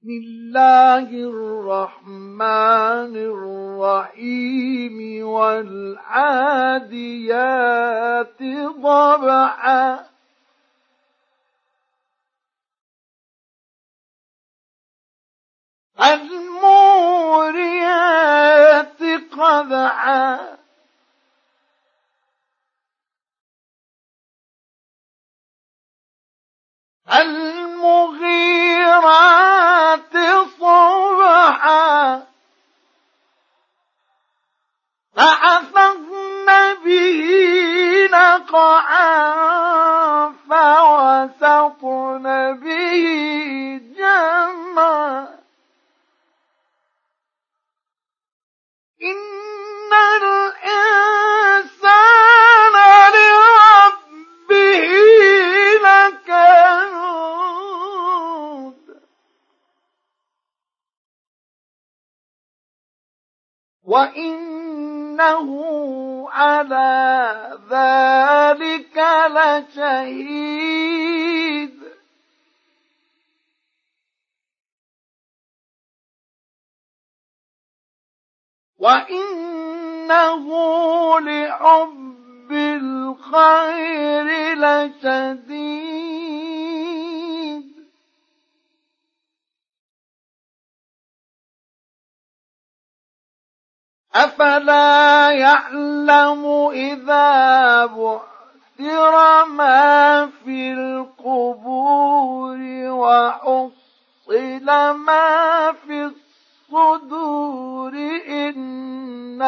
بسم الله الرحمن الرحيم والعاديات ضبحا الموريات قدعا فأثرن به نقعا فوسطن به جمعا. إن الإنسان لربه لكنود. وإنه على ذلك لشهيد. وإنه لحب الخير لشديد. أفلا يعلم إذا بعثر ما في القبور وحصل ما في الصدور إن